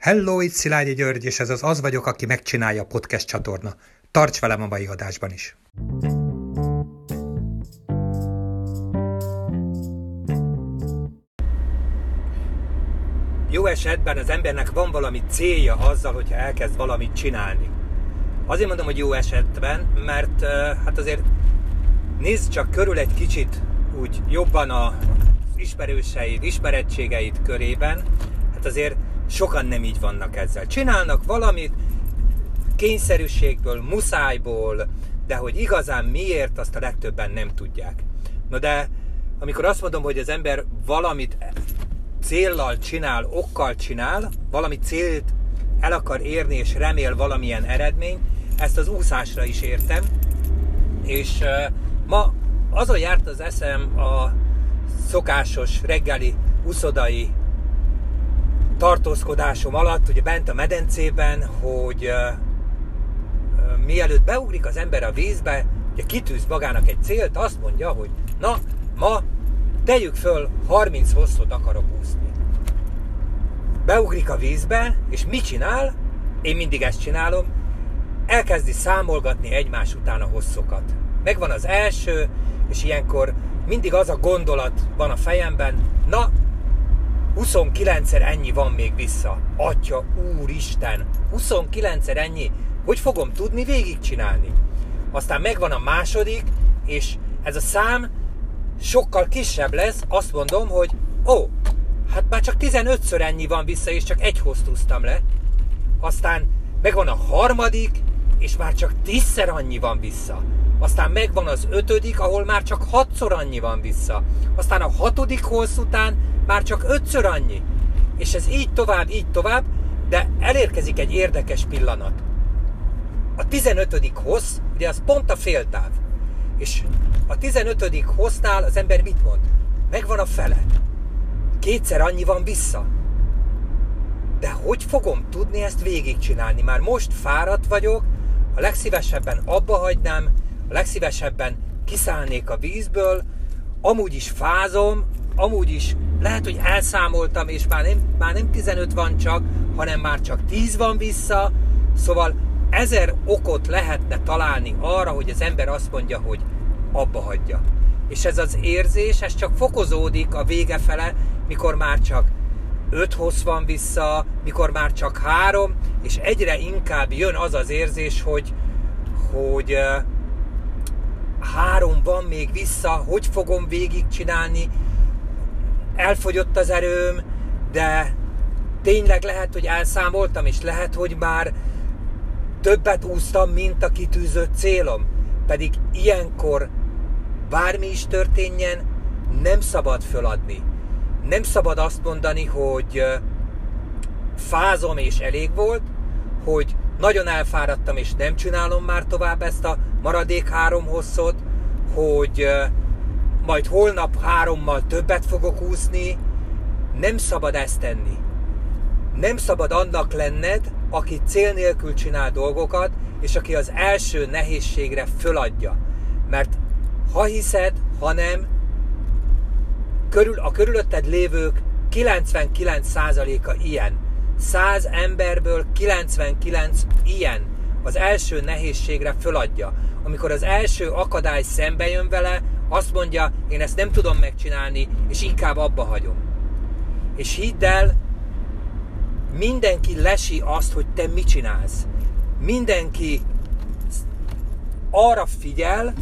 Hello, itt Szilágyi György, és ez az Az vagyok, aki megcsinálja a podcast csatorna. Tarts velem a mai adásban is! Jó esetben az embernek van valami célja azzal, hogyha elkezd valamit csinálni. Azért mondom, hogy jó esetben, mert hát azért nézd csak körül egy kicsit úgy jobban a ismerőseid, ismerettségeid körében, hát azért sokan nem így vannak ezzel. Csinálnak valamit kényszerűségből, muszájból, de hogy igazán miért, azt a legtöbben nem tudják. Na de amikor azt mondom, hogy az ember valamit céllal csinál, okkal csinál, valami célt el akar érni és remél valamilyen eredmény, ezt az úszásra is értem, és uh, ma azon járt az eszem a szokásos reggeli uszodai tartózkodásom alatt, ugye bent a medencében, hogy mielőtt beugrik az ember a vízbe, ugye kitűz magának egy célt, azt mondja, hogy na, ma tegyük föl, 30 hosszot akarok úszni. Beugrik a vízbe, és mit csinál? Én mindig ezt csinálom, elkezdi számolgatni egymás után a hosszokat. Megvan az első, és ilyenkor mindig az a gondolat van a fejemben, na, 29-szer ennyi van még vissza. Atya, úristen, 29-szer ennyi, hogy fogom tudni végigcsinálni? Aztán megvan a második, és ez a szám sokkal kisebb lesz, azt mondom, hogy ó, hát már csak 15-ször ennyi van vissza, és csak egy hozt húztam le. Aztán megvan a harmadik, és már csak tízszer annyi van vissza. Aztán megvan az ötödik, ahol már csak hatszor annyi van vissza. Aztán a hatodik hossz után már csak ötször annyi. És ez így tovább, így tovább, de elérkezik egy érdekes pillanat. A 15. hossz, ugye az pont a féltáv. És a 15. hossznál az ember mit mond? Megvan a fele. Kétszer annyi van vissza. De hogy fogom tudni ezt végigcsinálni? Már most fáradt vagyok, a legszívesebben abba hagynám, a legszívesebben kiszállnék a vízből, amúgy is fázom, amúgy is lehet, hogy elszámoltam, és már nem, már nem 15 van csak, hanem már csak 10 van vissza, szóval ezer okot lehetne találni arra, hogy az ember azt mondja, hogy abba hagyja. És ez az érzés, ez csak fokozódik a vége fele, mikor már csak 5 hossz van vissza, mikor már csak három, és egyre inkább jön az az érzés, hogy, hogy három van még vissza, hogy fogom végigcsinálni, elfogyott az erőm, de tényleg lehet, hogy elszámoltam, és lehet, hogy már többet úsztam, mint a kitűzött célom. Pedig ilyenkor bármi is történjen, nem szabad föladni. Nem szabad azt mondani, hogy fázom és elég volt, hogy nagyon elfáradtam és nem csinálom már tovább ezt a maradék három hosszot, hogy majd holnap hárommal többet fogok úszni, nem szabad ezt tenni. Nem szabad annak lenned, aki cél nélkül csinál dolgokat, és aki az első nehézségre föladja. Mert ha hiszed, ha nem, körül, a körülötted lévők 99%-a ilyen. 100 emberből 99 ilyen. Az első nehézségre föladja. Amikor az első akadály szembe jön vele, azt mondja, én ezt nem tudom megcsinálni, és inkább abba hagyom. És hidd el, mindenki lesi azt, hogy te mit csinálsz. Mindenki arra figyel,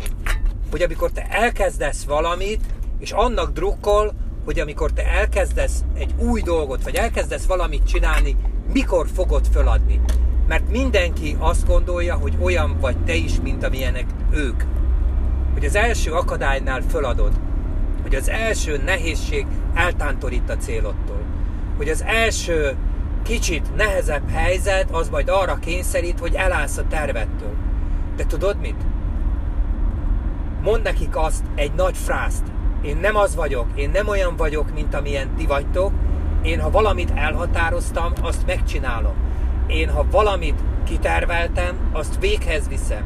hogy amikor te elkezdesz valamit, és annak drukkol, hogy amikor te elkezdesz egy új dolgot, vagy elkezdesz valamit csinálni, mikor fogod föladni. Mert mindenki azt gondolja, hogy olyan vagy te is, mint amilyenek ők. Hogy az első akadálynál föladod. Hogy az első nehézség eltántorít a célodtól. Hogy az első kicsit nehezebb helyzet az majd arra kényszerít, hogy elállsz a tervettől. De tudod mit? Mond nekik azt egy nagy frászt, én nem az vagyok, én nem olyan vagyok, mint amilyen ti vagytok. Én, ha valamit elhatároztam, azt megcsinálom. Én, ha valamit kiterveltem, azt véghez viszem.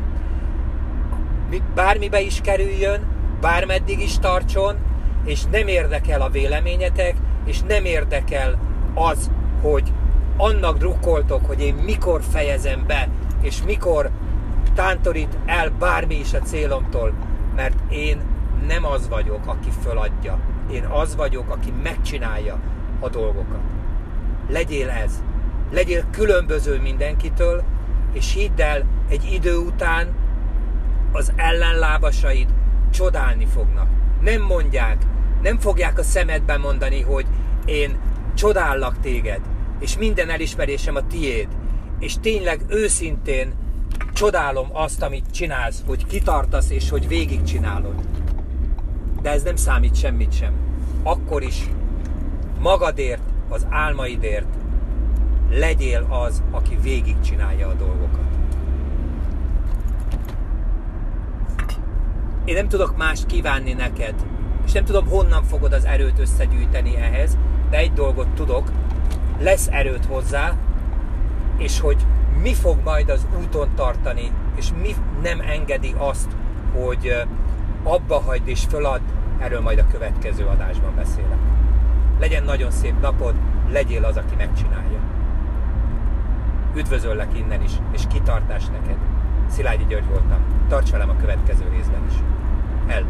Bármibe is kerüljön, bármeddig is tartson, és nem érdekel a véleményetek, és nem érdekel az, hogy annak drukkoltok, hogy én mikor fejezem be, és mikor tántorít el bármi is a célomtól, mert én nem az vagyok, aki föladja. Én az vagyok, aki megcsinálja a dolgokat. Legyél ez. Legyél különböző mindenkitől, és hidd el, egy idő után az ellenlábasaid csodálni fognak. Nem mondják, nem fogják a szemedben mondani, hogy én csodállak téged, és minden elismerésem a tiéd, és tényleg őszintén csodálom azt, amit csinálsz, hogy kitartasz, és hogy végigcsinálod. De ez nem számít semmit sem. Akkor is magadért, az álmaidért legyél az, aki végigcsinálja a dolgokat. Én nem tudok mást kívánni neked, és nem tudom, honnan fogod az erőt összegyűjteni ehhez, de egy dolgot tudok, lesz erőt hozzá, és hogy mi fog majd az úton tartani, és mi nem engedi azt, hogy abba hagyd és fölad, erről majd a következő adásban beszélek. Legyen nagyon szép napod, legyél az, aki megcsinálja. Üdvözöllek innen is, és kitartás neked. Szilágyi György voltam. Tarts velem a következő részben is. Hello!